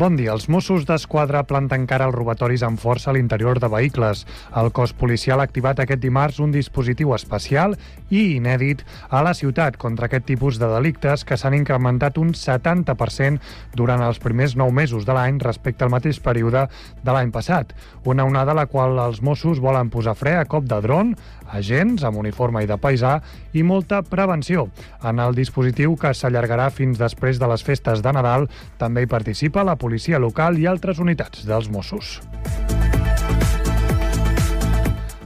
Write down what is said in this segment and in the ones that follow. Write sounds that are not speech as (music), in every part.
Bon dia. Els Mossos d'Esquadra planten cara als robatoris amb força a l'interior de vehicles. El cos policial ha activat aquest dimarts un dispositiu especial i inèdit a la ciutat contra aquest tipus de delictes que s'han incrementat un 70% durant els primers nou mesos de l'any respecte al mateix període de l'any passat. Una onada a la qual els Mossos volen posar fre a cop de dron, agents amb uniforme i de paisà i molta prevenció. En el dispositiu que s'allargarà fins després de les festes de Nadal també hi participa la policia local i altres unitats dels Mossos.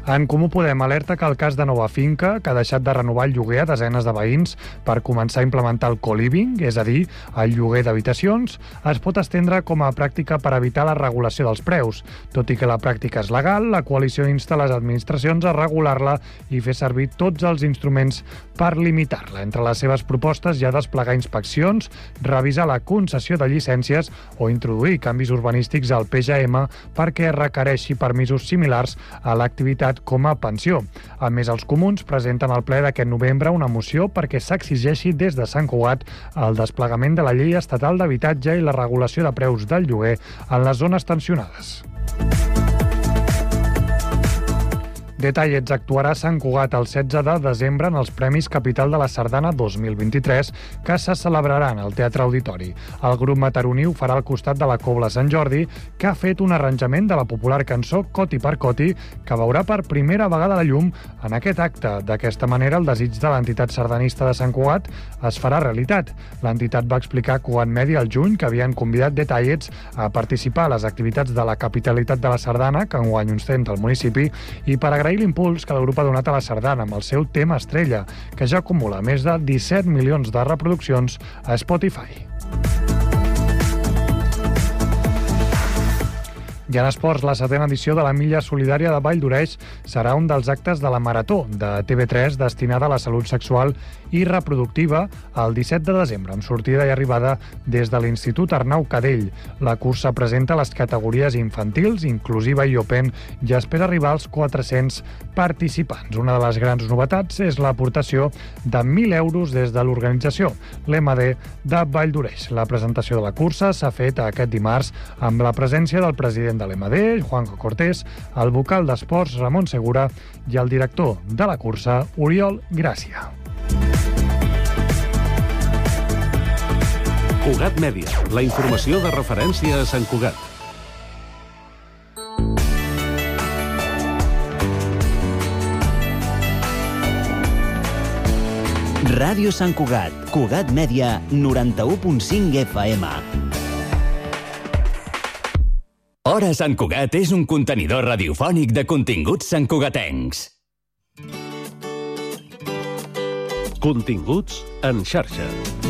En Comú Podem alerta que el cas de Nova Finca, que ha deixat de renovar el lloguer a desenes de veïns per començar a implementar el co-living, és a dir, el lloguer d'habitacions, es pot estendre com a pràctica per evitar la regulació dels preus. Tot i que la pràctica és legal, la coalició insta les administracions a regular-la i fer servir tots els instruments per limitar-la. Entre les seves propostes hi ha desplegar inspeccions, revisar la concessió de llicències o introduir canvis urbanístics al PGM perquè requereixi permisos similars a l'activitat gratuïtat com a pensió. A més, els comuns presenten al ple d'aquest novembre una moció perquè s'exigeixi des de Sant Cugat el desplegament de la llei estatal d'habitatge i la regulació de preus del lloguer en les zones tensionades. Detallets actuarà a Sant Cugat el 16 de desembre en els Premis Capital de la Sardana 2023 que se celebraran al Teatre Auditori. El grup mataroní ho farà al costat de la Cobla Sant Jordi, que ha fet un arranjament de la popular cançó Coti per Coti, que veurà per primera vegada la llum en aquest acte. D'aquesta manera, el desig de l'entitat sardanista de Sant Cugat es farà realitat. L'entitat va explicar a Cugat Medi al juny que havien convidat Detallets a participar a les activitats de la capitalitat de la Sardana, que enguany ostenta el municipi, i per agrair agrair l'impuls que grup ha donat a la sardana amb el seu tema estrella, que ja acumula més de 17 milions de reproduccions a Spotify. I en esports, la setena edició de la Milla Solidària de Vall d'Oreix serà un dels actes de la Marató de TV3 destinada a la salut sexual i reproductiva el 17 de desembre, amb sortida i arribada des de l'Institut Arnau Cadell. La cursa presenta les categories infantils, inclusiva i open i espera arribar als 400 participants. Una de les grans novetats és l'aportació de 1.000 euros des de l'organització, l'MD de Vall d'Oreix. La presentació de la cursa s'ha fet aquest dimarts amb la presència del president de de l'EMAD, Juanjo Cortés, el vocal d'Esports, Ramon Segura, i el director de la cursa, Oriol Gràcia. Cugat Mèdia, la informació de referència a Sant Cugat. Ràdio Sant Cugat, Cugat Mèdia, 91.5 FM. Hora Sant Cugat és un contenidor radiofònic de continguts santcugatencs. Continguts en xarxa.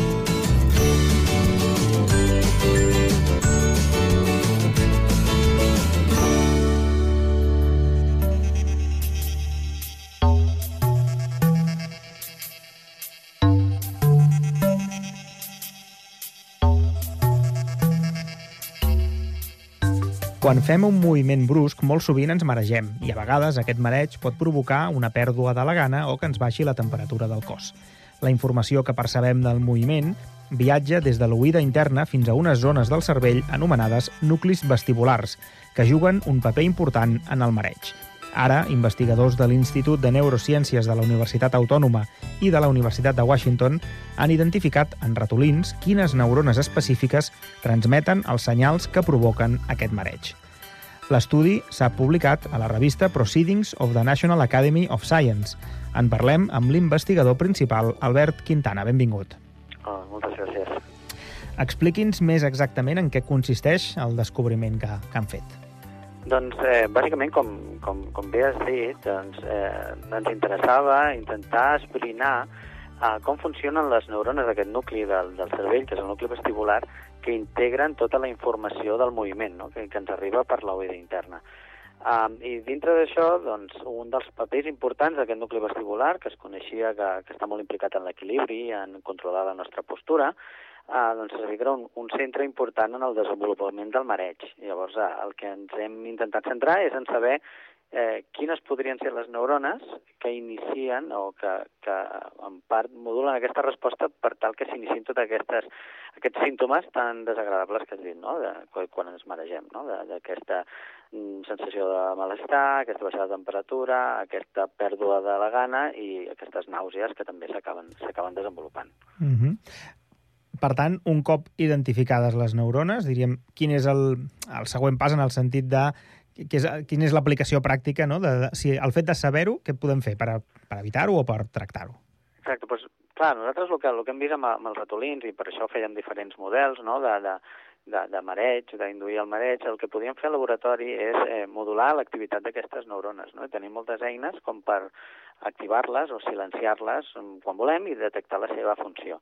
Quan fem un moviment brusc, molt sovint ens maregem i a vegades aquest mareig pot provocar una pèrdua de la gana o que ens baixi la temperatura del cos. La informació que percebem del moviment viatja des de l'oïda interna fins a unes zones del cervell anomenades nuclis vestibulars, que juguen un paper important en el mareig. Ara, investigadors de l'Institut de Neurociències de la Universitat Autònoma i de la Universitat de Washington han identificat en ratolins quines neurones específiques transmeten els senyals que provoquen aquest mareig. L'estudi s'ha publicat a la revista Proceedings of the National Academy of Science. En parlem amb l'investigador principal, Albert Quintana. Benvingut. Oh, moltes gràcies. Expliqui'ns més exactament en què consisteix el descobriment que, que han fet. Doncs, eh, bàsicament, com, com, com bé has dit, doncs, eh, ens interessava intentar esbrinar eh, com funcionen les neurones d'aquest nucli del, del cervell, que és el nucli vestibular, que integren tota la informació del moviment, no? que, que ens arriba per l'oïda interna. Um, I dintre d'això, doncs, un dels papers importants d'aquest nucli vestibular, que es coneixia que, que està molt implicat en l'equilibri, en controlar la nostra postura, eh, doncs servirà un, un centre important en el desenvolupament del mareig. Llavors, eh, el que ens hem intentat centrar és en saber eh, quines podrien ser les neurones que inicien o que, que en part modulen aquesta resposta per tal que s'inicien tots aquestes, aquests símptomes tan desagradables que has dit, no? de, quan ens maregem, no? d'aquesta mm, sensació de malestar, aquesta baixada de temperatura, aquesta pèrdua de la gana i aquestes nàusees que també s'acaben desenvolupant. Mm -hmm. Per tant, un cop identificades les neurones, diríem, quin és el, el següent pas en el sentit de que és, quina és l'aplicació pràctica, no? De, de, si el fet de saber-ho, què podem fer per, per evitar-ho o per tractar-ho? Exacte, doncs, clar, nosaltres el que, el que hem vist amb, amb els ratolins, i per això fèiem diferents models no? de, de, de, de mareig, d'induir el mareig, el que podíem fer al laboratori és eh, modular l'activitat d'aquestes neurones. No? I tenim moltes eines com per activar-les o silenciar-les quan volem i detectar la seva funció.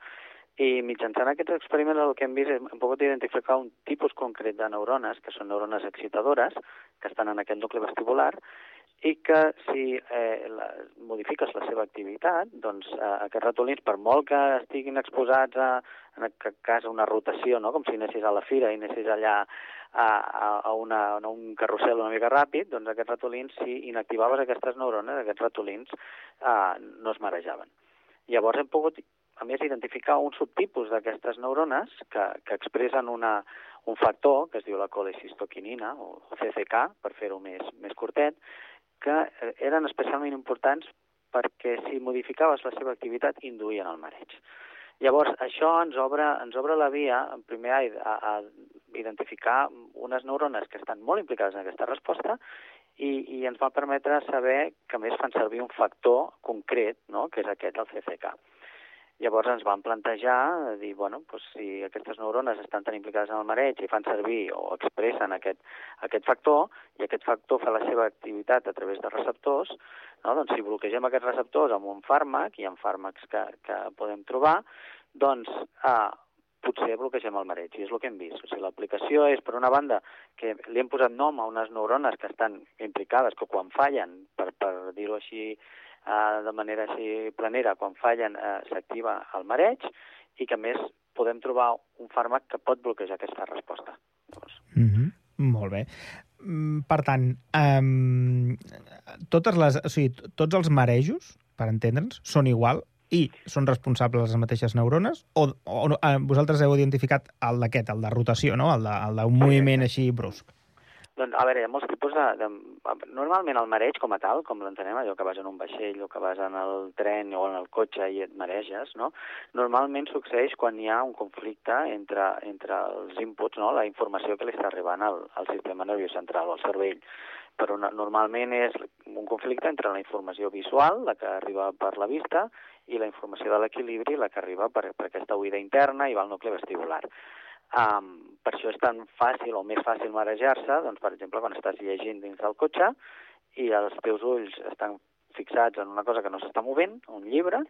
I mitjançant aquests experiments el que hem vist hem pogut identificar un tipus concret de neurones, que són neurones excitadores, que estan en aquest nucli vestibular, i que si eh, la, modifiques la seva activitat, doncs eh, aquests ratolins, per molt que estiguin exposats a, en aquest cas, a una rotació, no? com si anessis a la fira i anessis allà a, a, una, a un carrusel una mica ràpid, doncs aquests ratolins, si inactivaves aquestes neurones, aquests ratolins eh, no es marejaven. Llavors hem pogut a més, identificar un subtipus d'aquestes neurones que, que expressen una, un factor que es diu la colecistoquinina, o CCK, per fer-ho més, més curtet, que eh, eren especialment importants perquè si modificaves la seva activitat induïen el mareig. Llavors, això ens obre, ens obre la via, en primer a, a identificar unes neurones que estan molt implicades en aquesta resposta i, i ens va permetre saber que més fan servir un factor concret, no?, que és aquest, el CCK. Llavors ens vam plantejar dir, bueno, doncs si aquestes neurones estan tan implicades en el mareig i fan servir o expressen aquest, aquest factor, i aquest factor fa la seva activitat a través de receptors, no? doncs si bloquegem aquests receptors amb un fàrmac, i amb fàrmacs que, que podem trobar, doncs eh, potser bloquegem el mareig, i és el que hem vist. O sigui, l'aplicació és, per una banda, que li hem posat nom a unes neurones que estan implicades, que quan fallen, per, per dir-ho així eh, de manera així planera, quan fallen eh, s'activa el mareig i que més podem trobar un fàrmac que pot bloquejar aquesta resposta. Llavors... Mm -hmm. Molt bé. Mm, per tant, um, totes les, o sigui, tots els marejos, per entendre'ns, són igual i són responsables les mateixes neurones? O, o, o eh, vosaltres heu identificat el d'aquest, el de rotació, no? el d'un moviment així brusc? Doncs, a veure, hi ha molts tipus de, de... Normalment el mareig com a tal, com l'entenem, allò que vas en un vaixell o que vas en el tren o en el cotxe i et mareges, no? Normalment succeeix quan hi ha un conflicte entre, entre els inputs, no? la informació que li està arribant al, al sistema nerviós central o al cervell. Però normalment és un conflicte entre la informació visual, la que arriba per la vista, i la informació de l'equilibri, la que arriba per, per aquesta oïda interna i va al nucli vestibular. Um, per això és tan fàcil o més fàcil marejar-se, doncs, per exemple, quan estàs llegint dins del cotxe i els teus ulls estan fixats en una cosa que no s'està movent, un llibre,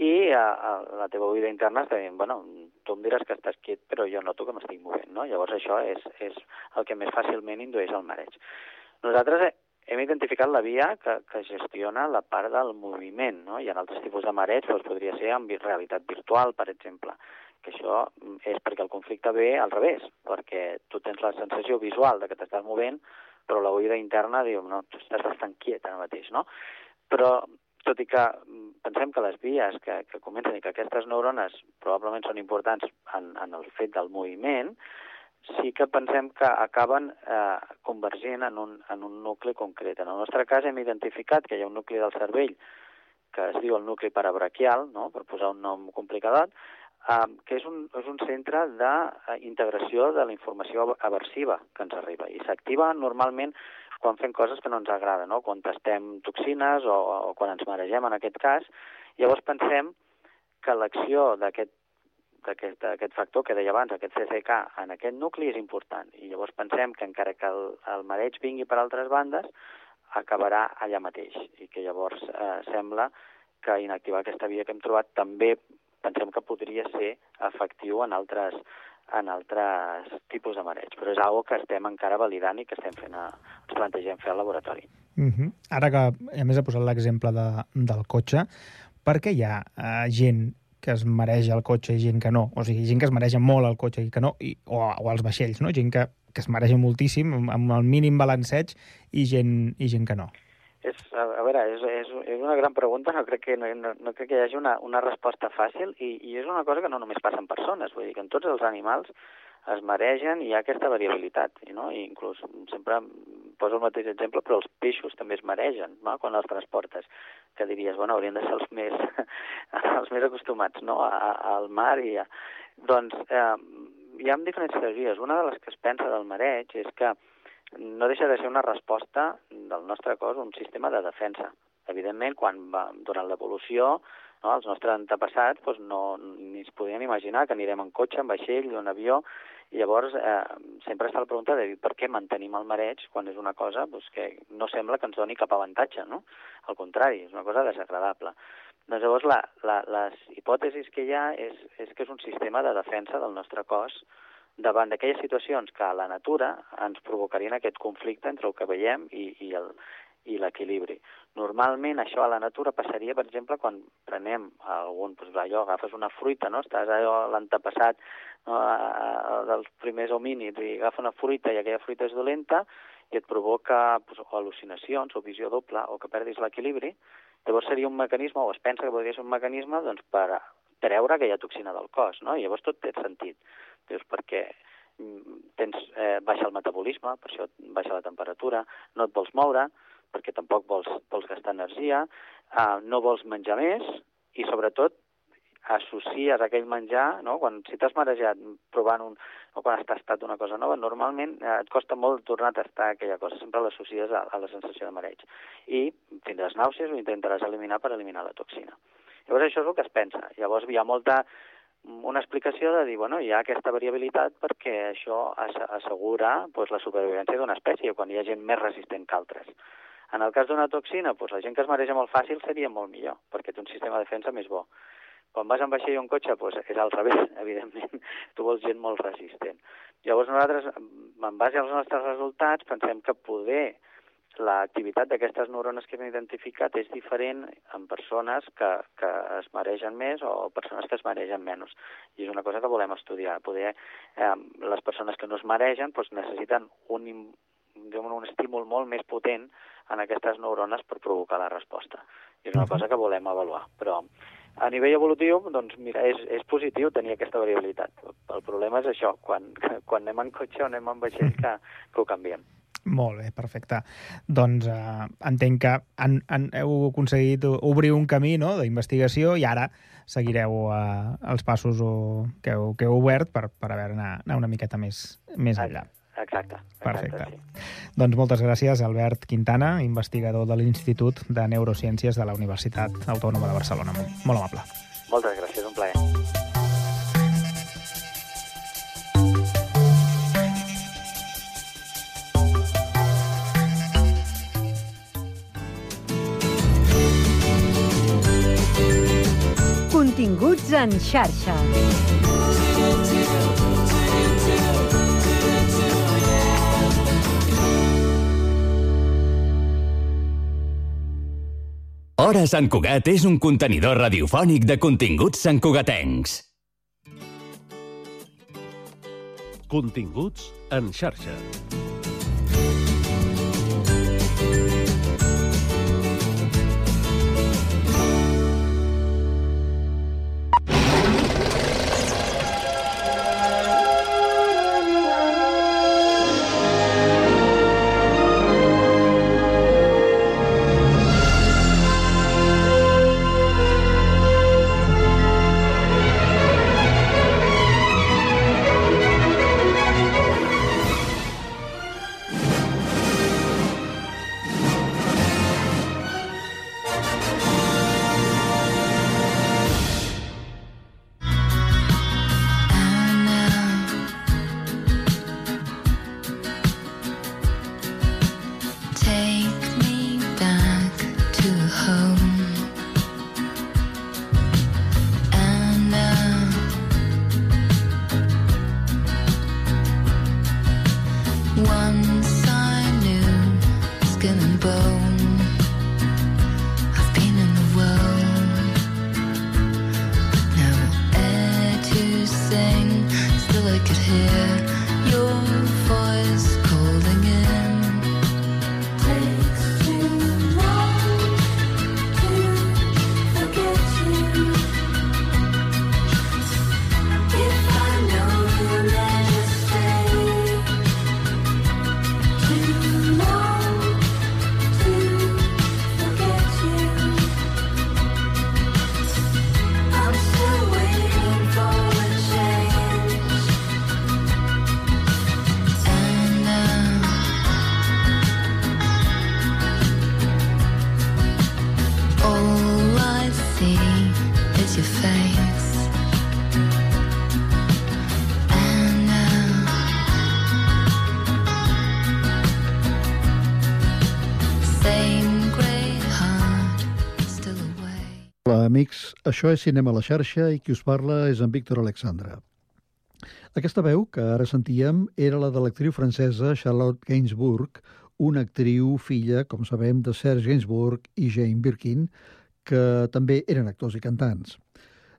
i a, a la teva oïda interna està dient, bueno, tu em diràs que estàs quiet, però jo noto que m'estic movent, no? Llavors això és, és el que més fàcilment indueix el mareig. Nosaltres hem identificat la via que, que gestiona la part del moviment, no? Hi ha altres tipus de mareig, doncs podria ser en realitat virtual, per exemple, que això és perquè el conflicte ve al revés, perquè tu tens la sensació visual de que t'estàs movent, però la oïda interna diu, no, tu estàs bastant quiet ara mateix, no? Però, tot i que pensem que les vies que, que comencen i que aquestes neurones probablement són importants en, en el fet del moviment, sí que pensem que acaben eh, convergint en un, en un nucli concret. En el nostre cas hem identificat que hi ha un nucli del cervell que es diu el nucli parabraquial, no? per posar un nom complicat, que és un, és un centre d'integració de la informació aversiva que ens arriba i s'activa normalment quan fem coses que no ens agrada, no? quan tastem toxines o, o quan ens maregem en aquest cas. Llavors pensem que l'acció d'aquest d'aquest factor que deia abans, aquest CCK, en aquest nucli és important. I llavors pensem que encara que el, el mareig vingui per altres bandes, acabarà allà mateix. I que llavors eh, sembla que inactivar aquesta via que hem trobat també pensem que podria ser efectiu en altres, en altres tipus de mareig, però és algo que estem encara validant i que estem fent a, ens plantegem fer al laboratori. Mhm. -huh. Ara que, a més, he posat l'exemple de, del cotxe, per què hi ha uh, gent que es mareja el cotxe i gent que no? O sigui, gent que es mareja molt el cotxe i que no, i, o, o els vaixells, no? Gent que, que es mareja moltíssim, amb el mínim balanceig, i gent, i gent que no. És, a, veure, és, és, és una gran pregunta, no crec que, no, no, no crec que hi hagi una, una resposta fàcil i, i és una cosa que no només passa en persones, vull dir que en tots els animals es maregen i hi ha aquesta variabilitat, no? I inclús sempre poso el mateix exemple, però els peixos també es maregen no? quan els transportes, que diries, bueno, haurien de ser els més, (laughs) els més acostumats no? a, a, al mar i a... Doncs eh, hi ha diferents teories. Una de les que es pensa del mareig és que no deixa de ser una resposta del nostre cos, un sistema de defensa. Evidentment, quan va, durant l'evolució, no, els nostres antepassats doncs no, ni es podien imaginar que anirem en cotxe, en vaixell, en avió, i llavors eh, sempre està la pregunta de per què mantenim el mareig quan és una cosa doncs, que no sembla que ens doni cap avantatge, no? Al contrari, és una cosa desagradable. Doncs llavors la, la, les hipòtesis que hi ha és, és que és un sistema de defensa del nostre cos davant d'aquelles situacions que a la natura ens provocarien aquest conflicte entre el que veiem i, i el i l'equilibri. Normalment això a la natura passaria, per exemple, quan prenem algun, doncs allò, agafes una fruita, no? estàs allò l'antepassat no? dels primers homínids i agafa una fruita i aquella fruita és dolenta i et provoca doncs, o al·lucinacions o visió doble o que perdis l'equilibri, llavors seria un mecanisme, o es pensa que podria ser un mecanisme doncs, per treure aquella toxina del cos, no? I llavors tot té sentit. Dius, perquè tens, eh, baixa el metabolisme, per això baixa la temperatura, no et vols moure, perquè tampoc vols, vols gastar energia, eh, no vols menjar més, i sobretot associes aquell menjar, no? quan si t'has marejat provant un, o quan has tastat una cosa nova, normalment eh, et costa molt tornar a tastar aquella cosa, sempre l'associes a, a la sensació de mareig. I tindràs nàusees o intentaràs eliminar per eliminar la toxina. Llavors això és el que es pensa. Llavors hi ha molta una explicació de dir, bueno, hi ha aquesta variabilitat perquè això assegura pues, la supervivència d'una espècie quan hi ha gent més resistent que altres. En el cas d'una toxina, pues, la gent que es mareja molt fàcil seria molt millor, perquè té un sistema de defensa més bo. Quan vas en vaixell o en cotxe, pues, és al revés, (laughs) evidentment. Tu vols gent molt resistent. Llavors nosaltres, en base als nostres resultats, pensem que poder l'activitat d'aquestes neurones que hem identificat és diferent en persones que, que es maregen més o persones que es maregen menys. I és una cosa que volem estudiar. Poder, eh, les persones que no es maregen doncs, necessiten un, un estímul molt més potent en aquestes neurones per provocar la resposta. I és una cosa que volem avaluar. Però a nivell evolutiu, doncs mira, és, és positiu tenir aquesta variabilitat. El problema és això, quan, (laughs) quan anem en cotxe o anem en vaixell, que, que ho canviem. Molt bé, perfecte. Doncs eh, entenc que han, han, heu aconseguit obrir un camí no, d'investigació i ara seguireu eh, els passos o, que, heu, que heu obert per, per haver anar, anar una miqueta més, més enllà. Exacte. Perfecte. sí. Doncs moltes gràcies, Albert Quintana, investigador de l'Institut de Neurociències de la Universitat Autònoma de Barcelona. Molt amable. Moltes gràcies, En xarxa. Hora Sant Cugat és un contenidor radiofònic de continguts santcugatencs. Continguts en xarxa. Això és Cinema a la xarxa i qui us parla és en Víctor Alexandra. Aquesta veu que ara sentíem era la de l'actriu francesa Charlotte Gainsbourg, una actriu filla, com sabem, de Serge Gainsbourg i Jane Birkin, que també eren actors i cantants.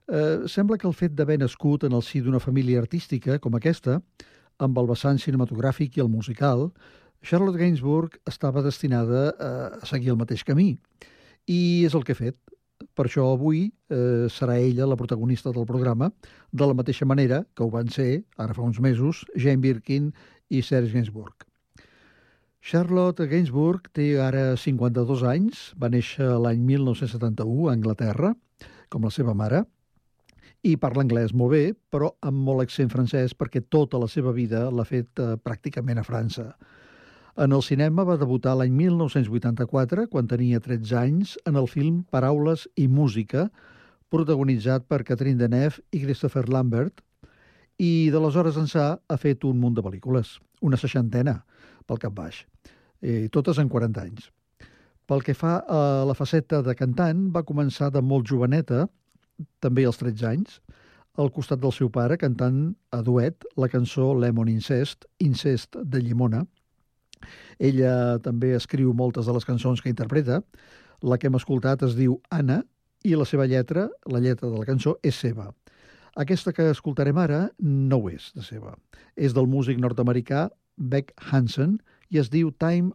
Eh, sembla que el fet d'haver nascut en el si d'una família artística com aquesta, amb el vessant cinematogràfic i el musical, Charlotte Gainsbourg estava destinada a seguir el mateix camí. I és el que ha fet. Per això avui eh, serà ella la protagonista del programa, de la mateixa manera que ho van ser, ara fa uns mesos, Jane Birkin i Serge Gainsbourg. Charlotte Gainsbourg té ara 52 anys, va néixer l'any 1971 a Anglaterra, com la seva mare, i parla anglès molt bé, però amb molt accent francès perquè tota la seva vida l'ha fet eh, pràcticament a França. En el cinema va debutar l'any 1984, quan tenia 13 anys, en el film Paraules i música, protagonitzat per Catherine Deneuve i Christopher Lambert, i d'aleshores ençà ha fet un munt de pel·lícules, una seixantena, pel cap baix, i totes en 40 anys. Pel que fa a la faceta de cantant, va començar de molt joveneta, també als 13 anys, al costat del seu pare cantant a duet la cançó Lemon Incest, Incest de Llimona. Ella també escriu moltes de les cançons que interpreta. La que hem escoltat es diu Anna i la seva lletra, la lletra de la cançó, és seva. Aquesta que escoltarem ara no ho és de seva. És del músic nord-americà Beck Hansen i es diu Time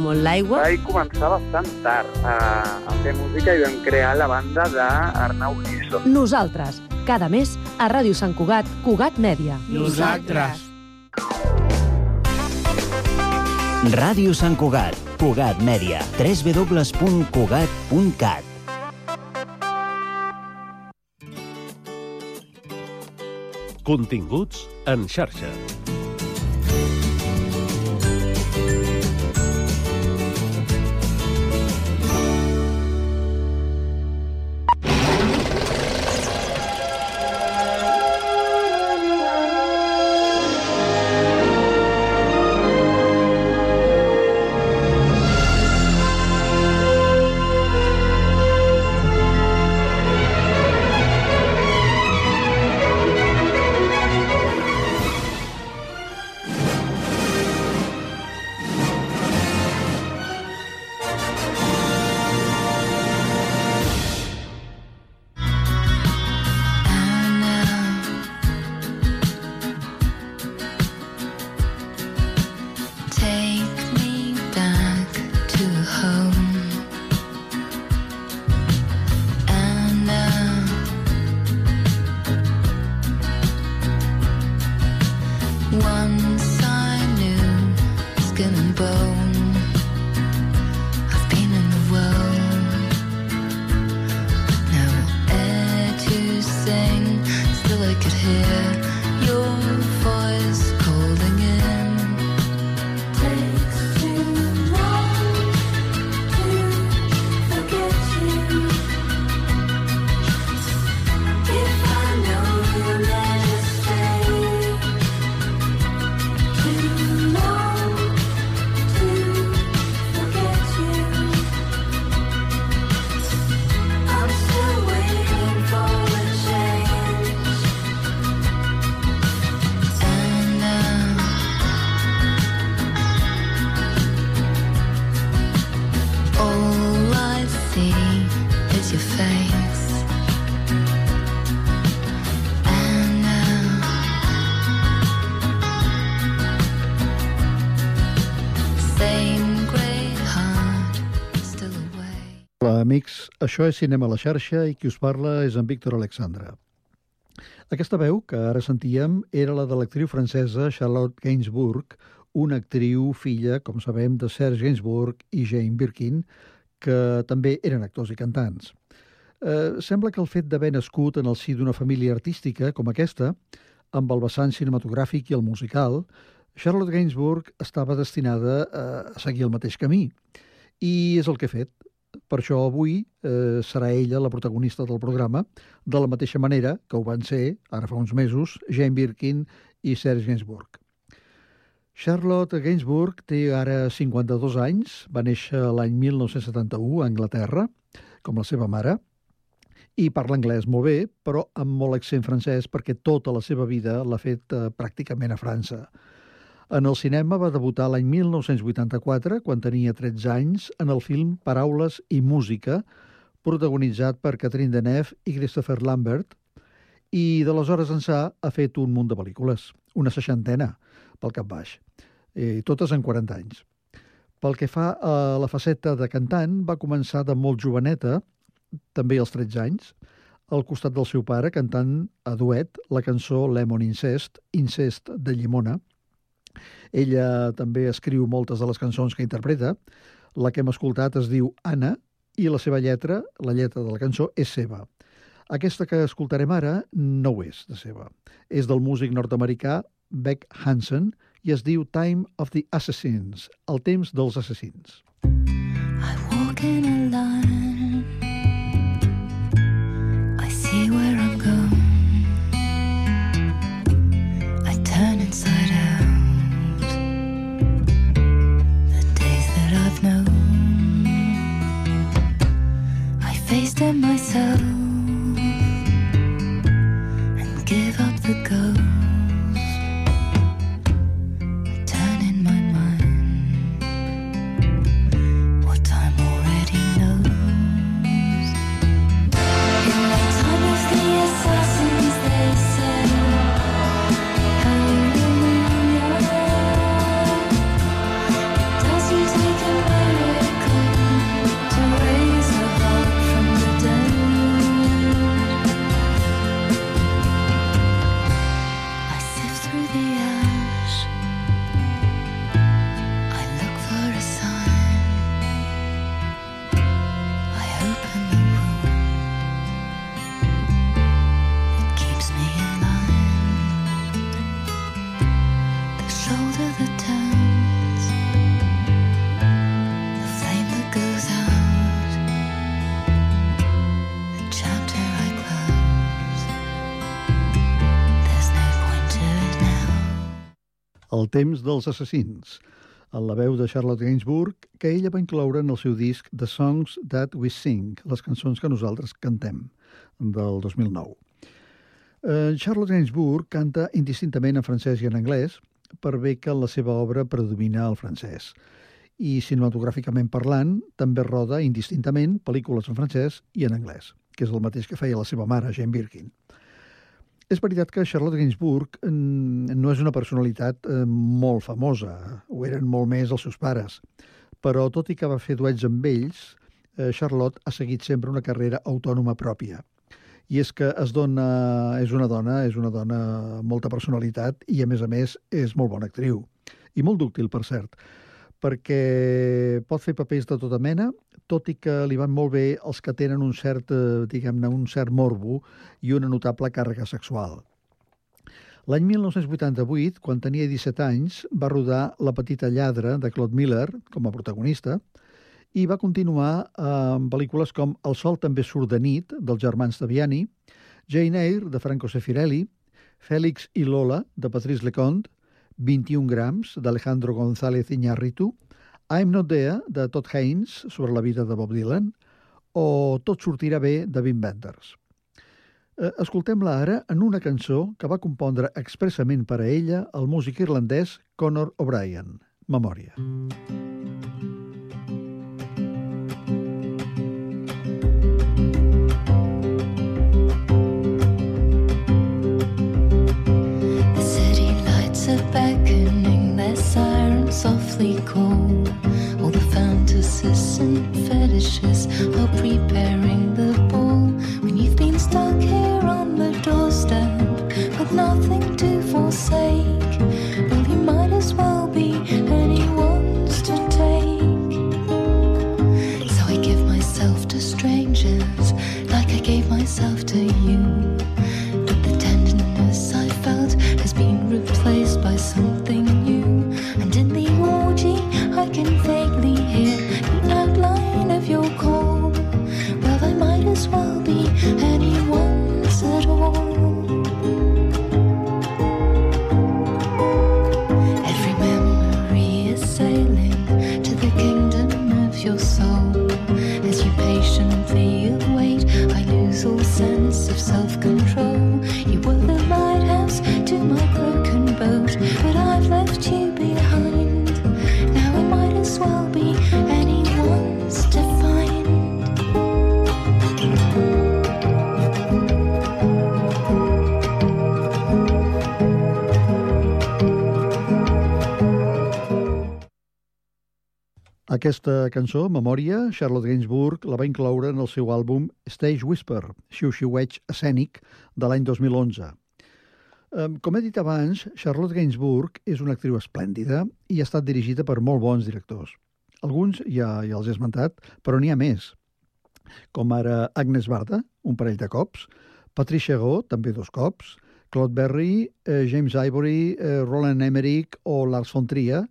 molt l'aigua. Vaig començar bastant tard a, a fer música i vam crear la banda d'Arnau Giso. Nosaltres, cada mes a Ràdio Sant Cugat, Cugat Mèdia. Nosaltres. Ràdio Sant Cugat, Cugat Mèdia, www.cugat.cat. Continguts en xarxa. Amics, això és Cinema a la xarxa i qui us parla és en Víctor Alexandra. Aquesta veu que ara sentíem era la de l'actriu francesa Charlotte Gainsbourg, una actriu filla, com sabem, de Serge Gainsbourg i Jane Birkin, que també eren actors i cantants. Eh, sembla que el fet d'haver nascut en el si d'una família artística com aquesta, amb el vessant cinematogràfic i el musical, Charlotte Gainsbourg estava destinada a seguir el mateix camí. I és el que ha fet. Per això avui eh, serà ella la protagonista del programa, de la mateixa manera que ho van ser, ara fa uns mesos, Jane Birkin i Serge Gainsbourg. Charlotte Gainsbourg té ara 52 anys, va néixer l'any 1971 a Anglaterra, com la seva mare, i parla anglès molt bé, però amb molt accent francès perquè tota la seva vida l'ha fet eh, pràcticament a França. En el cinema va debutar l'any 1984, quan tenia 13 anys, en el film Paraules i música, protagonitzat per Catherine Deneuve i Christopher Lambert, i d'aleshores ençà ha fet un munt de pel·lícules, una seixantena, pel cap baix, i totes en 40 anys. Pel que fa a la faceta de cantant, va començar de molt joveneta, també als 13 anys, al costat del seu pare cantant a duet la cançó Lemon Incest, Incest de Llimona, ella també escriu moltes de les cançons que interpreta. La que hem escoltat es diu Anna i la seva lletra, la lletra de la cançó, és seva. Aquesta que escoltarem ara no ho és de seva. És del músic nord-americà Beck Hansen i es diu Time of the Assassins, el temps dels assassins. I walk in a line so temps dels assassins, en la veu de Charlotte Gainsbourg, que ella va incloure en el seu disc The Songs That We Sing, les cançons que nosaltres cantem, del 2009. Eh, Charlotte Gainsbourg canta indistintament en francès i en anglès, per bé que la seva obra predomina el francès. I cinematogràficament parlant, també roda indistintament pel·lícules en francès i en anglès, que és el mateix que feia la seva mare, Jane Birkin. És veritat que Charlotte Gainsbourg mm, no és una personalitat eh, molt famosa, ho eren molt més els seus pares, però tot i que va fer duets amb ells, eh, Charlotte ha seguit sempre una carrera autònoma pròpia. I és que es dona, és una dona, és una dona amb molta personalitat i, a més a més, és molt bona actriu. I molt dúctil, per cert, perquè pot fer papers de tota mena, tot i que li van molt bé els que tenen un cert, eh, diguem-ne, un cert morbo i una notable càrrega sexual. L'any 1988, quan tenia 17 anys, va rodar La petita lladra de Claude Miller com a protagonista i va continuar eh, amb pel·lícules com El sol també surt de nit, dels germans Taviani, Jane Eyre, de Franco Sefirelli, Fèlix i Lola, de Patrice Lecomte, 21 grams, d'Alejandro González Iñárritu, I'm Not There, de Todd Haynes, sobre la vida de Bob Dylan, o Tot sortirà bé, de Wim Wenders. Eh, Escoltem-la ara en una cançó que va compondre expressament per a ella el músic irlandès Conor O'Brien, Memòria. The city lights are beckoning, their sirens softly call. and fetishes. I'll prepare. Aquesta cançó, Memòria, Charlotte Gainsbourg la va incloure en el seu àlbum Stage Whisper, xiu-xiueig escènic de l'any 2011. Em, Com he dit abans, Charlotte Gainsbourg és una actriu esplèndida i ha estat dirigida per molt bons directors. Alguns ja, ja els he esmentat, però n'hi ha més, com ara Agnes Barda, un parell de cops, Patricia Go, també dos cops, Claude Berry, eh, James Ivory, eh, Roland Emmerich o Lars von Trier,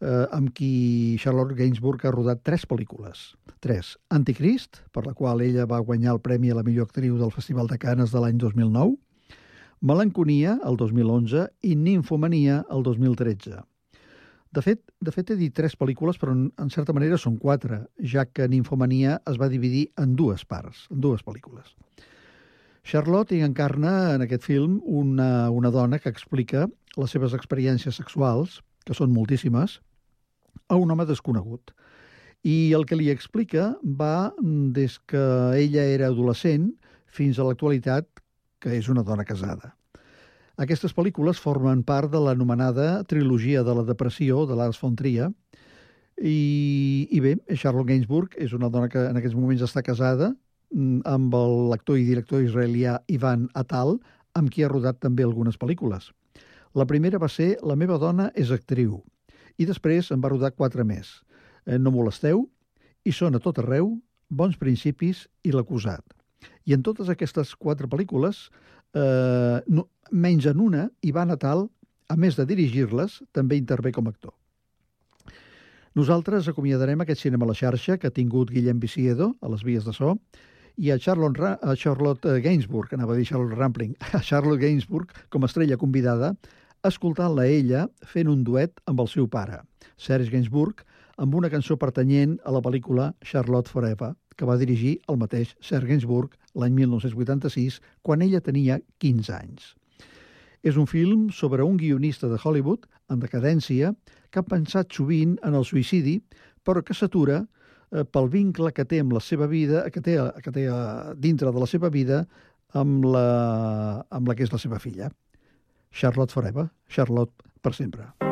eh, amb qui Charlotte Gainsbourg ha rodat tres pel·lícules. Tres. Anticrist, per la qual ella va guanyar el Premi a la millor actriu del Festival de Canes de l'any 2009, Melanconia, el 2011, i Ninfomania, el 2013. De fet, de fet, he dit tres pel·lícules, però en, certa manera són quatre, ja que Ninfomania es va dividir en dues parts, en dues pel·lícules. Charlotte hi encarna en aquest film una, una dona que explica les seves experiències sexuals, que són moltíssimes, a un home desconegut. I el que li explica va des que ella era adolescent fins a l'actualitat, que és una dona casada. Aquestes pel·lícules formen part de l'anomenada trilogia de la depressió de Lars von Trier, i, i bé, Charlotte Gainsbourg és una dona que en aquests moments està casada mm, amb l'actor i director israelià Ivan Atal, amb qui ha rodat també algunes pel·lícules. La primera va ser La meva dona és actriu, i després en va rodar quatre més. Eh, No molesteu, i són a tot arreu, Bons principis i l'acusat. I en totes aquestes quatre pel·lícules, eh, no, menys en una, Ivan Atal, a més de dirigir-les, també intervé com a actor. Nosaltres acomiadarem aquest cinema a la xarxa que ha tingut Guillem Viciedo a les vies de so i a Charlotte, Ra a Charlotte Gainsbourg, anava a dir Charlotte Rampling, (laughs) a Charlotte Gainsbourg com a estrella convidada, escoltant-la ella fent un duet amb el seu pare, Serge Gainsbourg, amb una cançó pertanyent a la pel·lícula Charlotte Forever, que va dirigir el mateix Serge Gainsbourg l'any 1986, quan ella tenia 15 anys. És un film sobre un guionista de Hollywood en decadència que ha pensat sovint en el suïcidi, però que s'atura eh, pel vincle que té amb la seva vida, que té, que té eh, dintre de la seva vida amb la, amb la que és la seva filla. Charlotte Forever, Charlotte per sempre.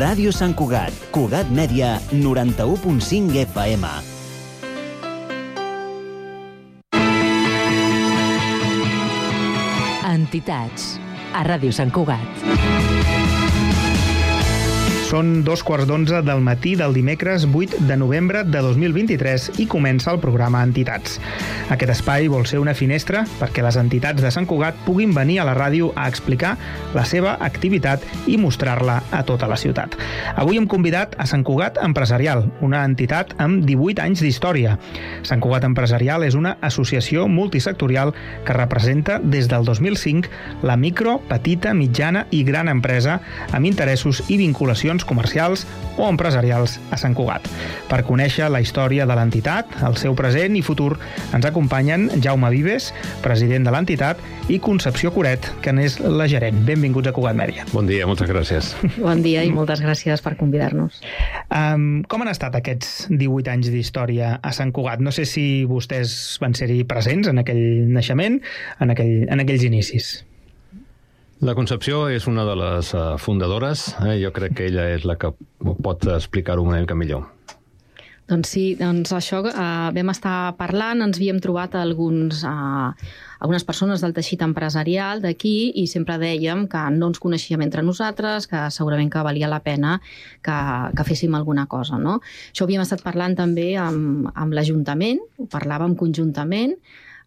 Ràdio Sant Cugat, Cugat Mèdia, 91.5 FM. Entitats, a Ràdio Sant Cugat. Són dos quarts d'onze del matí del dimecres 8 de novembre de 2023 i comença el programa Entitats. Aquest espai vol ser una finestra perquè les entitats de Sant Cugat puguin venir a la ràdio a explicar la seva activitat i mostrar-la a tota la ciutat. Avui hem convidat a Sant Cugat Empresarial, una entitat amb 18 anys d'història. Sant Cugat Empresarial és una associació multisectorial que representa des del 2005 la micro, petita, mitjana i gran empresa amb interessos i vinculacions comercials o empresarials a Sant Cugat. Per conèixer la història de l'entitat, el seu present i futur, ens acompanyen Jaume Vives, president de l'entitat, i Concepció Coret, que n'és la gerent. Benvinguts a Cugat Mèdia. Bon dia, moltes gràcies. Bon dia i moltes gràcies per convidar-nos. Um, com han estat aquests 18 anys d'història a Sant Cugat? No sé si vostès van ser-hi presents en aquell naixement, en, aquell, en aquells inicis. La Concepció és una de les uh, fundadores. Eh? Jo crec que ella és la que pot explicar-ho una mica millor. Doncs sí, doncs això eh, vam estar parlant, ens havíem trobat alguns, eh, algunes persones del teixit empresarial d'aquí i sempre dèiem que no ens coneixíem entre nosaltres, que segurament que valia la pena que, que féssim alguna cosa. No? Això havíem estat parlant també amb, amb l'Ajuntament, ho parlàvem conjuntament,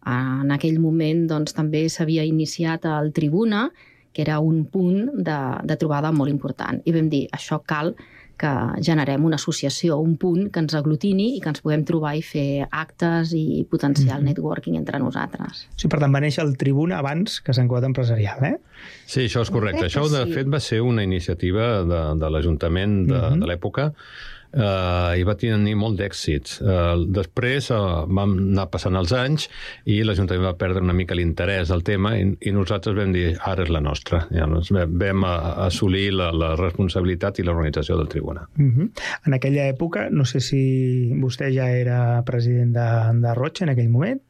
en aquell moment doncs, també s'havia iniciat el Tribuna, que era un punt de, de trobada molt important. I vam dir, això cal que generem una associació, un punt que ens aglutini i que ens puguem trobar i fer actes i potenciar el networking entre nosaltres. Sí, per tant, va néixer el Tribuna abans que Sant Cugat Empresarial, eh? Sí, això és correcte. Crec Això, de sí. fet, va ser una iniciativa de, de l'Ajuntament de, Mhm. de l'època eh, i va tenir molt d'èxits. Eh, després eh, vam anar passant els anys i l'Ajuntament va perdre una mica l'interès al tema i, i nosaltres vam dir, ara és la nostra. Ja, doncs vam, a, a assolir la, la responsabilitat i l'organització del tribunal. Uh -huh. En aquella època, no sé si vostè ja era president de, de Roig en aquell moment,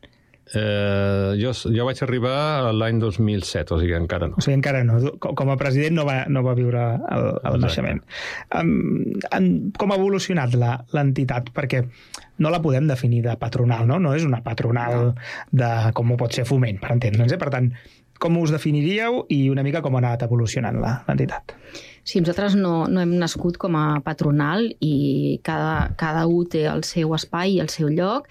Eh, jo, jo vaig arribar l'any 2007, o sigui, encara no. o sigui, encara no. Com a president no va, no va viure el, el naixement. Um, en, com ha evolucionat la- l'entitat? Perquè no la podem definir de patronal, no? No és una patronal de com ho pot ser foment, per entendre'ns. Eh? Per tant, com us definiríeu i una mica com ha anat evolucionant la- Sí, nosaltres no, no hem nascut com a patronal i cada, cada un té el seu espai i el seu lloc.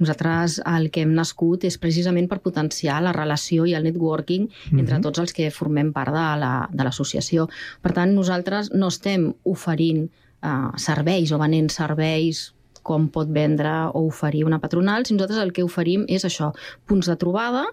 Nosaltres el que hem nascut és precisament per potenciar la relació i el networking entre Mhm. tots els que formem part de la- de l'associació. per tant, nosaltres no estem oferint eh, serveis o venent serveis com pot vendre o oferir una patronal, sinó nosaltres el que oferim és això, punts de trobada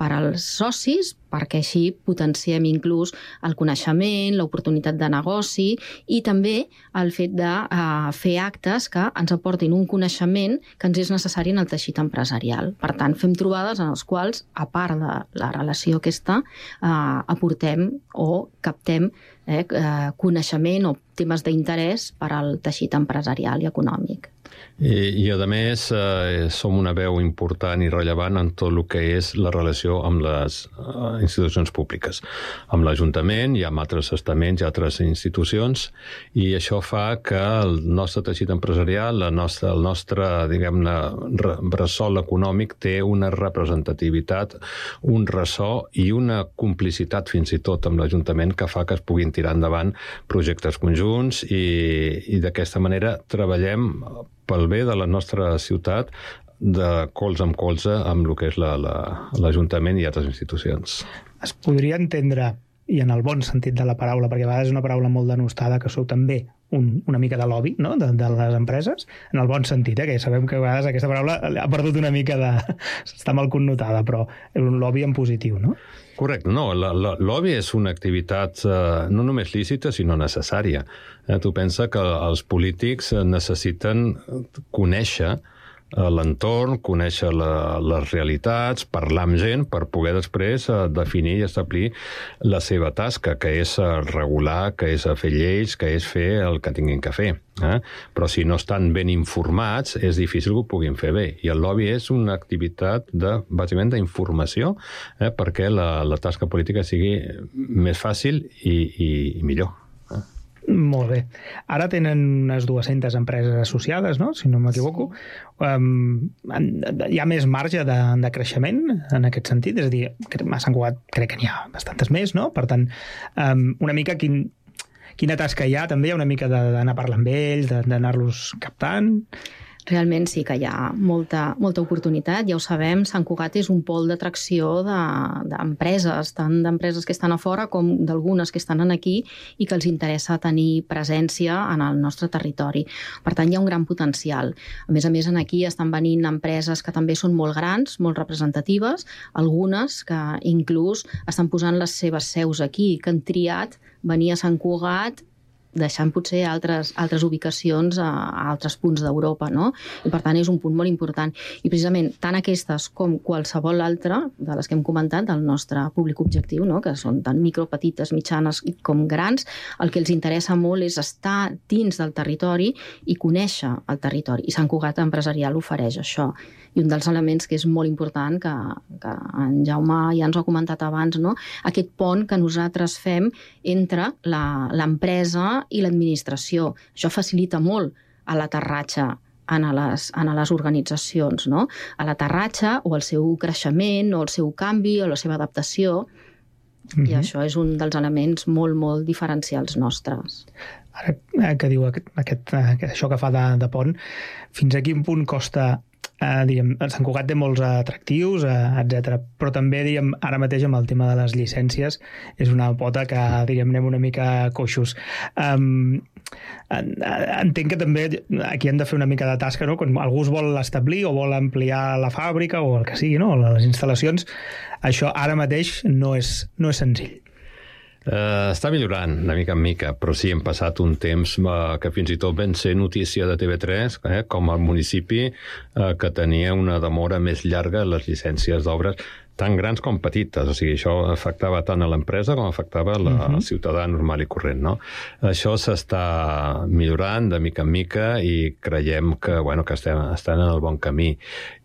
per als socis, perquè així potenciem inclús el coneixement, l'oportunitat de negoci i també el fet de uh, fer actes que ens aportin un coneixement que ens és necessari en el teixit empresarial. Per tant, fem trobades en les quals, a part de la relació aquesta, uh, aportem o captem eh, eh, coneixement o temes d'interès per al teixit empresarial i econòmic. I, i a més, eh, som una veu important i rellevant en tot el que és la relació amb les eh, institucions públiques. Amb l'Ajuntament i amb altres estaments i altres institucions, i això fa que el nostre teixit empresarial, la nostra, el nostre, diguem-ne, re- bressol econòmic té una representativitat, un ressò i una complicitat fins i tot amb l'Ajuntament que fa que es puguin tirar endavant projectes conjunts i, i d'aquesta manera treballem pel bé de la nostra ciutat de colze amb colze amb el que és la- la- l'Ajuntament la, i altres institucions. Es podria entendre, i en el bon sentit de la paraula, perquè a vegades és una paraula molt denostada, que sou també un, una mica de lobby no? de, de les empreses, en el bon sentit, eh? que sabem que a vegades aquesta paraula ha perdut una mica de... (laughs) està mal connotada, però és un lobby en positiu, no? Correcte, no, la, la, lobby és una activitat eh, no només lícita, sinó necessària. Eh, tu pensa que els polítics necessiten conèixer eh, l'entorn, conèixer la, les realitats, parlar amb gent per poder després eh, definir i establir la seva tasca, que és eh, regular, que és fer lleis, que és fer el que tinguin que fer. Eh? Però si no estan ben informats, és difícil que ho puguin fer bé. I el lobby és una activitat de, bàsicament d'informació eh? perquè la, la tasca política sigui més fàcil i, i, i millor. Molt bé. Ara tenen unes 200 empreses associades, no? si no m'equivoco. Um, hi ha més marge de, de creixement en aquest sentit? És a dir, que a Sant Cugat crec que n'hi ha bastantes més, no? Per tant, um, una mica quin, quina tasca hi ha? També hi ha una mica d'anar a parlar amb ells, d'anar-los captant? Realment sí que hi ha molta, molta oportunitat, ja ho sabem, Sant Cugat és un pol d'atracció de- d'empreses, tant d'empreses que estan a fora com d'algunes que estan aquí i que els interessa tenir presència en el nostre territori. Per tant, hi ha un gran potencial. A més a més, en aquí estan venint empreses que també són molt grans, molt representatives, algunes que inclús estan posant les seves seus aquí, que han triat venir a Sant Cugat deixant potser altres, altres ubicacions a, a altres punts d'Europa, no? I per tant és un punt molt important. I precisament tant aquestes com qualsevol altra de les que hem comentat del nostre públic objectiu, no? que són tant micro, petites, mitjanes com grans, el que els interessa molt és estar dins del territori i conèixer el territori. I Sant Cugat Empresarial ofereix això. I un dels elements que és molt important, que, que en Jaume ja ens ho ha comentat abans, no? aquest pont que nosaltres fem entre la- l'empresa i l'administració. Això facilita molt a l'aterratge en a les, en a les organitzacions, no? a l'aterratge o el seu creixement o el seu canvi o la seva adaptació i Mhm. això és un dels elements molt, molt diferencials nostres. Ara eh, que diu aquest, aquest, eh, això que fa de, de pont, fins a quin punt costa eh, diguem, Sant Cugat té molts atractius, eh, etc. Però també, diguem, ara mateix amb el tema de les llicències és una pota que, diguem, anem una mica coixos. Um, entenc que també aquí hem de fer una mica de tasca, no? Quan algú es vol establir o vol ampliar la fàbrica o el que sigui, no? les instal·lacions, això ara mateix no és, no és senzill. Uh, està millorant de mica en mica, però sí hem passat un temps uh, que fins i tot vam ser notícia de TV3, eh, com el municipi uh, que tenia una demora més llarga en les llicències d'obres tan grans com petites, o sigui, això afectava tant a l'empresa com afectava la, uh Mhm. -huh. ciutadà normal i corrent, no? Això s'està millorant de mica en mica i creiem que, bueno, que estem, estan en el bon camí.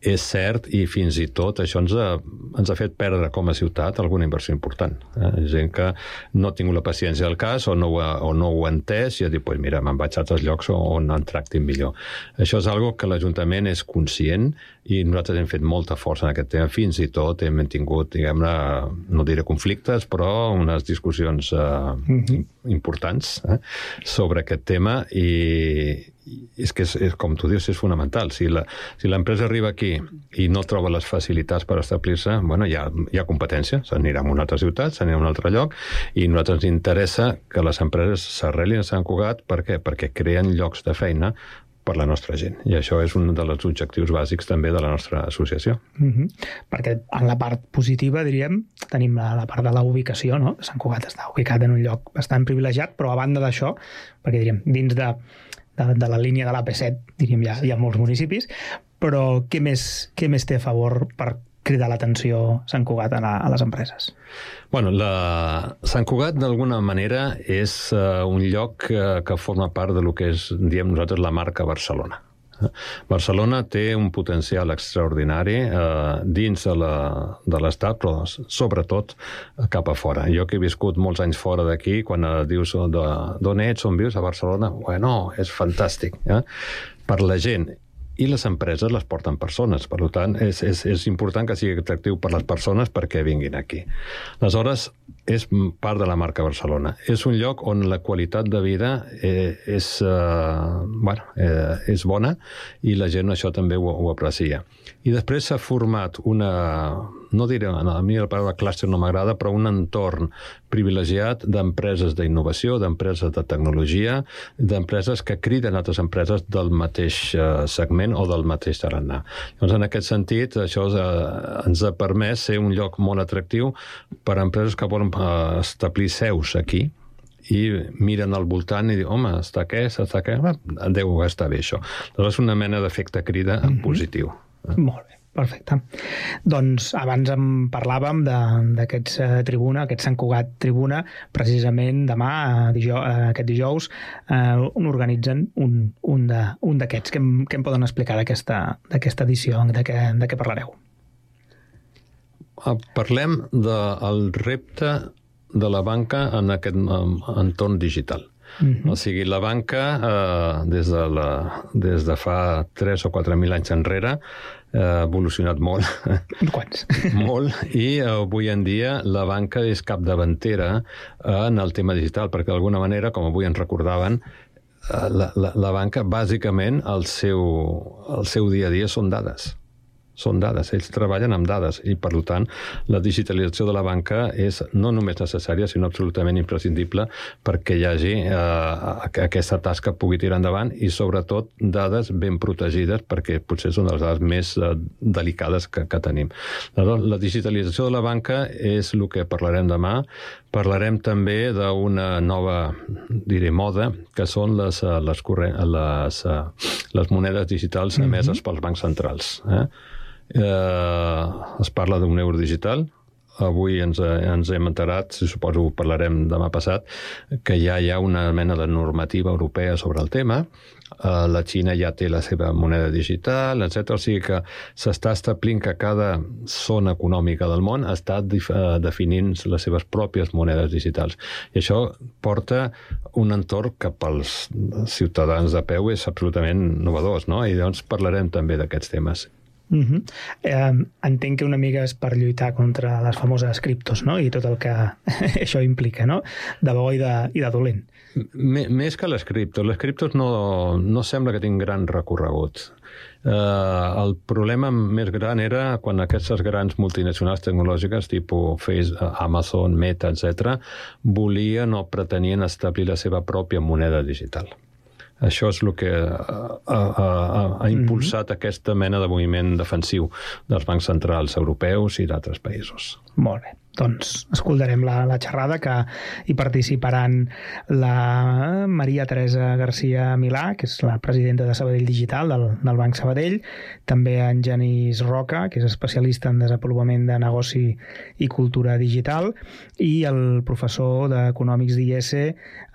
És cert, i fins i tot això ens ha, ens ha fet perdre com a ciutat alguna inversió important. Eh? Gent que no ha tingut la paciència del cas o no ho ha, o no ho ha entès i ha dit, pues mira, me'n vaig a altres llocs on em tractin millor. Això és algo que l'Ajuntament és conscient i nosaltres hem fet molta força en aquest tema. Fins i tot hem tingut, diguem-ne, no diré conflictes, però unes discussions eh, Mhm. importants eh, sobre aquest tema i, i és que és, és, com tu dius, és fonamental. Si la- si l'empresa arriba aquí i no troba les facilitats per establir-se, bueno, hi ha, hi ha competència, s'anirà a una altra ciutat, s'anirà a un altre lloc, i a nosaltres ens interessa que les empreses s'arrelin a Sant Cugat, per què? Perquè creen llocs de feina per la nostra gent. I això és un dels objectius bàsics també de la nostra associació. Mm -hmm. Perquè en la part positiva, diríem, tenim la, la part de la ubicació, no? Sant Cugat està ubicat en un lloc bastant privilegiat, però a banda d'això, perquè diríem, dins de, de, de la línia de l'AP7, diríem, ha, hi ha molts municipis, però què més, què més té a favor per cridar l'atenció Sant Cugat a, la, a les empreses? Bueno, la... Sant Cugat, d'alguna manera, és uh, un lloc uh, que forma part de lo que és, diem nosaltres, la marca Barcelona. Eh? Barcelona té un potencial extraordinari eh, dins de l'Estat, però sobretot eh, cap a fora. Jo que he viscut molts anys fora d'aquí, quan eh, dius de- d'on ets, on vius, a Barcelona, bueno, és fantàstic. Eh? Per la gent i les empreses les porten persones. Per tant, és, és, és important que sigui atractiu per les persones perquè vinguin aquí. Aleshores, és part de la marca Barcelona. És un lloc on la qualitat de vida eh, és, eh, bueno, eh, és bona i la gent això també ho, ho aprecia. I després s'ha format una, no diré, a mi la paraula clúster no m'agrada, però un entorn privilegiat d'empreses d'innovació, d'empreses de tecnologia, d'empreses que criden altres empreses del mateix eh, segment o del mateix tarannà. Llavors, en aquest sentit, això eh, ens ha permès ser un lloc molt atractiu per a empreses que volen eh, establir seus aquí, i miren al voltant i diuen, home, està què, està què, Ah, deu estar bé això. Aleshores, una mena d'efecte crida en positiu. Molt bé, perfecte. Doncs abans en parlàvem de- d'aquests eh, tribuna, aquest Sant Cugat Tribuna, precisament demà, eh, dijou, eh, aquest dijous, eh, organitzen un, un d'aquests. Què, què em poden explicar d'aquesta edició? De què, de què parlareu? Ah, Parlem del repte de la banca en aquest entorn digital. Mhm. O sigui, la banca, eh, des, de la, des de fa 3 o 4.000 anys enrere, eh, ha evolucionat molt. (laughs) Quants? molt, i eh, avui en dia la banca és capdavantera en el tema digital, perquè d'alguna manera, com avui ens recordaven, eh, la, la, la banca, bàsicament, el seu, el seu dia a dia són dades són dades, ells treballen amb dades i, per tant, la digitalització de la banca és no només necessària, sinó absolutament imprescindible perquè hi hagi eh, que aquesta tasca pugui tirar endavant i, sobretot, dades ben protegides perquè potser són les dades més eh, delicades que, que tenim. Aleshores, la digitalització de la banca és el que parlarem demà. Parlarem també d'una nova, diré, moda, que són les, eh, les, corrent, les, eh, les monedes digitals emeses pels bancs centrals. Eh? Eh, es parla d'un euro digital. Avui ens, eh, ens hem enterat, si suposo ho parlarem demà passat, que ja hi ha una mena de normativa europea sobre el tema. Eh, la Xina ja té la seva moneda digital, etc. O sigui que s'està establint que cada zona econòmica del món està eh, definint les seves pròpies monedes digitals. I això porta un entorn que pels ciutadans de peu és absolutament novedós, no? I llavors parlarem també d'aquests temes. Uh -huh. eh, entenc que una mica és per lluitar contra les famoses criptos no? i tot el que (laughs) això implica, no? de bo i de, i de dolent. M més que les criptos. Les criptos no, no sembla que tinguin gran recorregut. Eh, el problema més gran era quan aquestes grans multinacionals tecnològiques, tipus Facebook, Amazon, Meta, etc., volien o pretenien establir la seva pròpia moneda digital. Això és el que ha, ha, ha, ha impulsat aquesta mena de moviment defensiu dels bancs centrals europeus i d'altres països. Molt bé. Doncs escoltarem la, la xerrada que hi participaran la Maria Teresa Garcia Milà, que és la presidenta de Sabadell Digital del, del Banc Sabadell, també en Genís Roca, que és especialista en desenvolupament de negoci i cultura digital, i el professor d'Econòmics d'IS eh,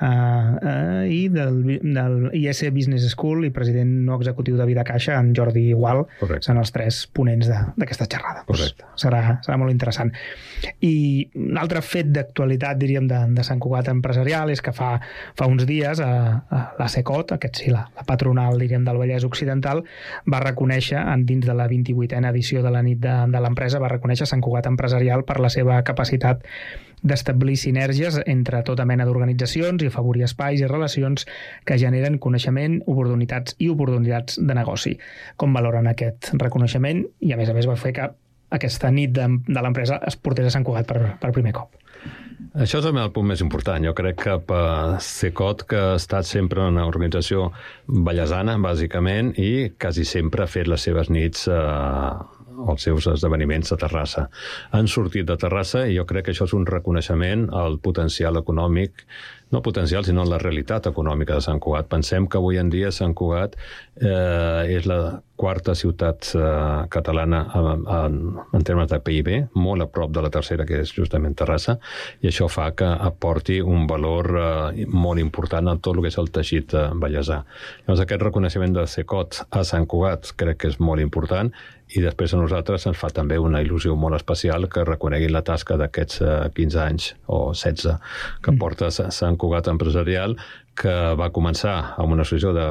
eh, i del, del IS Business School i president no executiu de Vida Caixa, en Jordi Igual, Correcte. són els tres ponents d'aquesta xerrada. Correcte. Doncs serà, serà molt interessant. I un altre fet d'actualitat, diríem, de, de Sant Cugat Empresarial és que fa, fa uns dies a, a la SECOT, aquest sí, la, la patronal, diríem, del Vallès Occidental, va reconèixer, en dins de la 28a edició de la nit de, de l'empresa, va reconèixer Sant Cugat Empresarial per la seva capacitat d'establir sinergies entre tota mena d'organitzacions i afavorir espais i relacions que generen coneixement, oportunitats i oportunitats de negoci. Com valoren aquest reconeixement? I a més a més va fer que aquesta nit de, de l'empresa es portés a Sant Cugat per, per primer cop. Això és el punt més important. Jo crec que per CECOT, que ha estat sempre una organització ballesana, bàsicament, i quasi sempre ha fet les seves nits eh, els seus esdeveniments a Terrassa. Han sortit de Terrassa i jo crec que això és un reconeixement al potencial econòmic no potencial, sinó la realitat econòmica de Sant Cugat. Pensem que avui en dia Sant Cugat eh, és la quarta ciutat eh, catalana en, en, en termes de PIB, molt a prop de la tercera, que és justament Terrassa, i això fa que aporti un valor eh, molt important a tot el que és el teixit eh, ballesà. Llavors, aquest reconeixement de CECOT a Sant Cugat crec que és molt important i després a nosaltres ens fa també una il·lusió molt especial que reconeguin la tasca d'aquests eh, 15 anys o 16 que porta Sa- Sant Cugat Empresarial que va començar amb una associació de,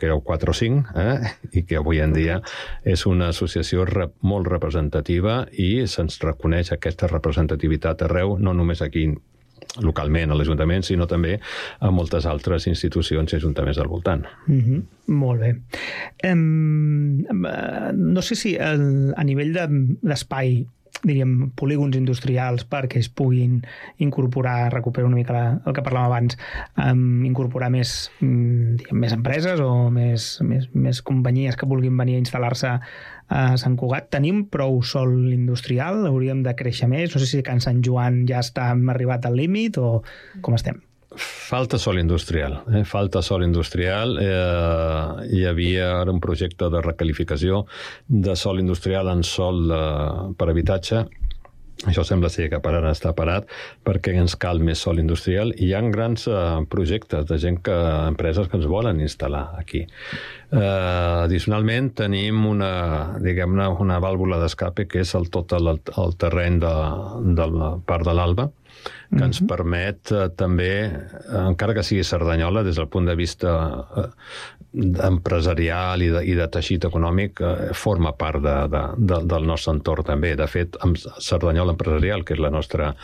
que éreu 4 o 5 eh? i que avui en dia és una associació re, molt representativa i se'ns reconeix aquesta representativitat arreu, no només aquí localment a l'Ajuntament, sinó també a moltes altres institucions i ajuntaments del voltant. Mm -hmm. Molt bé. Eh, no sé si el, a nivell de- d'espai diríem, polígons industrials perquè es puguin incorporar, recuperar una mica la, el que parlàvem abans, um, incorporar més, mm, diguem, més empreses o més, més, més companyies que vulguin venir a instal·lar-se a Sant Cugat. Tenim prou sol industrial? Hauríem de créixer més? No sé si Can Sant Joan ja està hem arribat al límit o com estem? Falta sol industrial, eh? falta sol industrial. Eh, hi havia ara un projecte de recalificació de sol industrial en sol eh, per habitatge. Això sembla ser que per ara està parat perquè ens cal més sol industrial i hi ha grans eh, projectes de gent que, empreses que ens volen instal·lar aquí. Eh, addicionalment tenim una, diguem-ne, una vàlvula d'escape que és el, tot el, el terreny de, de la part de l'Alba, que ens permet eh, també, eh, encara que sigui Cerdanyola, des del punt de vista eh, empresarial i de, i de teixit econòmic, eh, forma part de, de, de, del nostre entorn també. De fet, amb Cerdanyola Empresarial, que és la nostra,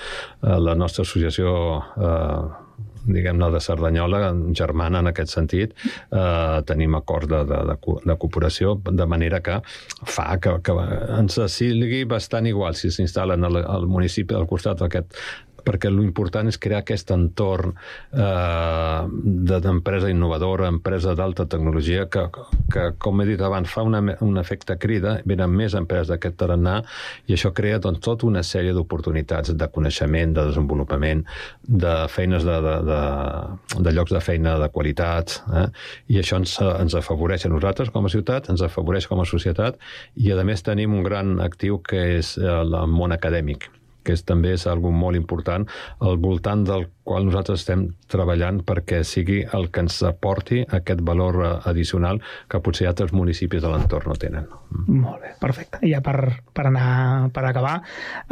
eh, la nostra associació eh, diguem-ne, de Cerdanyola, germana en aquest sentit, eh, tenim acords de, de, de, de cooperació, de manera que fa que, que ens sigui bastant igual si s'instal·len al, al municipi al costat d'aquest perquè l'important és crear aquest entorn eh, de- d'empresa innovadora, empresa d'alta tecnologia, que, que, com he dit abans, fa una, un efecte crida, venen més empreses d'aquest tarannà i això crea doncs, tota una sèrie d'oportunitats de coneixement, de desenvolupament, de feines de, de, de, de llocs de feina de qualitat, eh? i això ens, ens afavoreix a nosaltres com a ciutat, ens afavoreix com a societat, i a més tenim un gran actiu que és eh, el món acadèmic que és, també és algo molt important, al voltant del qual nosaltres estem treballant perquè sigui el que ens aporti aquest valor eh, addicional que potser altres municipis de l'entorn no tenen. Molt bé, perfecte. I ja per, per anar per acabar,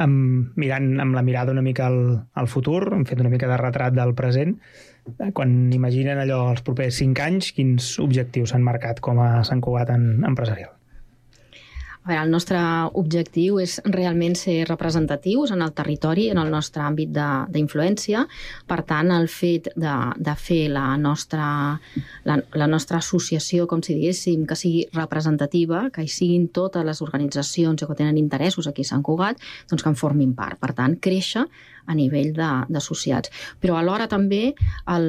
um, mirant amb la mirada una mica al, al futur, hem fet una mica de retrat del present, eh, quan imaginen allò els propers cinc anys, quins objectius s'han marcat com a Sant Cugat en, empresarial? Veure, el nostre objectiu és realment ser representatius en el territori, en el nostre àmbit d'influència. Per tant, el fet de, de fer la nostra, la, la nostra associació, com si diguéssim, que sigui representativa, que hi siguin totes les organitzacions que tenen interessos aquí a Sant Cugat, doncs que en formin part. Per tant, créixer a nivell d'associats. Però alhora també el,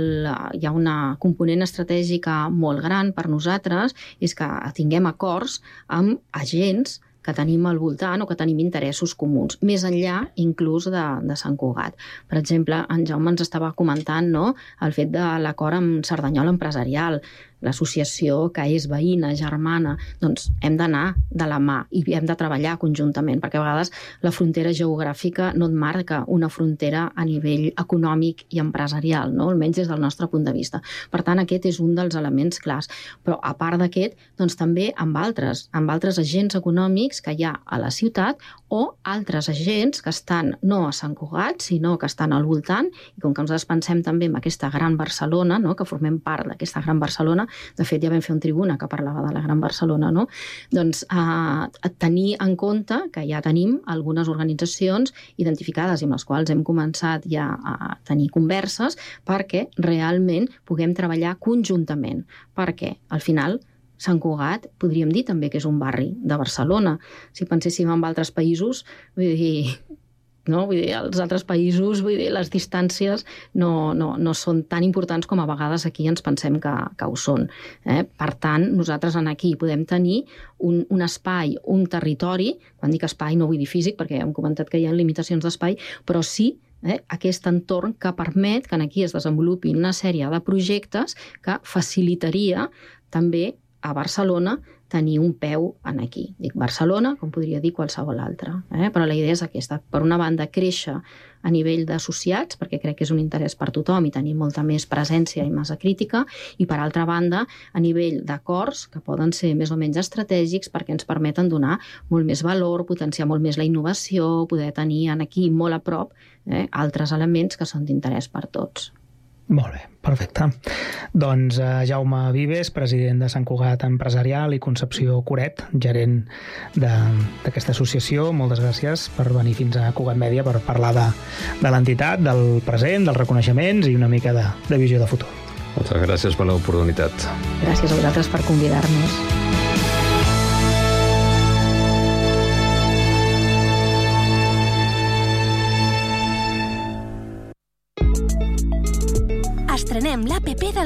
hi ha una component estratègica molt gran per nosaltres, és que tinguem acords amb agents que tenim al voltant o que tenim interessos comuns, més enllà inclús de, de Sant Cugat. Per exemple, en Jaume ens estava comentant no, el fet de l'acord amb Cerdanyola Empresarial, l'associació que és veïna, germana, doncs hem d'anar de la mà i hem de treballar conjuntament, perquè a vegades la frontera geogràfica no et marca una frontera a nivell econòmic i empresarial, no? almenys des del nostre punt de vista. Per tant, aquest és un dels elements clars. Però a part d'aquest, doncs també amb altres, amb altres agents econòmics que hi ha a la ciutat o altres agents que estan no a Sant Cugat, sinó que estan al voltant, i com que nosaltres pensem també en aquesta gran Barcelona, no? que formem part d'aquesta gran Barcelona, de fet ja vam fer un tribuna que parlava de la gran Barcelona, no? doncs eh, tenir en compte que ja tenim algunes organitzacions identificades i amb les quals hem començat ja a tenir converses perquè realment puguem treballar conjuntament, perquè al final Sant Cugat podríem dir també que és un barri de Barcelona. Si penséssim en altres països, vull dir, no? Vull dir, als altres països vull dir, les distàncies no, no, no són tan importants com a vegades aquí ens pensem que, que ho són. Eh? Per tant, nosaltres en aquí podem tenir un, un espai, un territori, quan dic espai no vull dir físic, perquè hem comentat que hi ha limitacions d'espai, però sí eh, aquest entorn que permet que aquí es desenvolupin una sèrie de projectes que facilitaria també a Barcelona tenir un peu en aquí. Dic Barcelona, com podria dir qualsevol altre. Eh? Però la idea és aquesta. Per una banda, créixer a nivell d'associats, perquè crec que és un interès per tothom i tenir molta més presència i massa crítica, i per altra banda, a nivell d'acords, que poden ser més o menys estratègics perquè ens permeten donar molt més valor, potenciar molt més la innovació, poder tenir en aquí molt a prop eh, altres elements que són d'interès per tots. Molt bé, perfecte. Doncs eh, Jaume Vives, president de Sant Cugat Empresarial i Concepció Coret, gerent de- d'aquesta associació, moltes gràcies per venir fins a Cugat Mèdia per parlar de, de l'entitat, del present, dels reconeixements i una mica de, de visió de futur. Moltes gràcies per l'oportunitat. Gràcies a vosaltres per convidar-nos.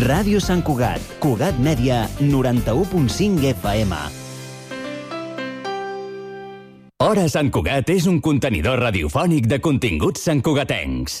Ràdio Sant Cugat, Cugat Mèdia, 91.5 FM. Hora Sant Cugat és un contenidor radiofònic de continguts santcugatencs.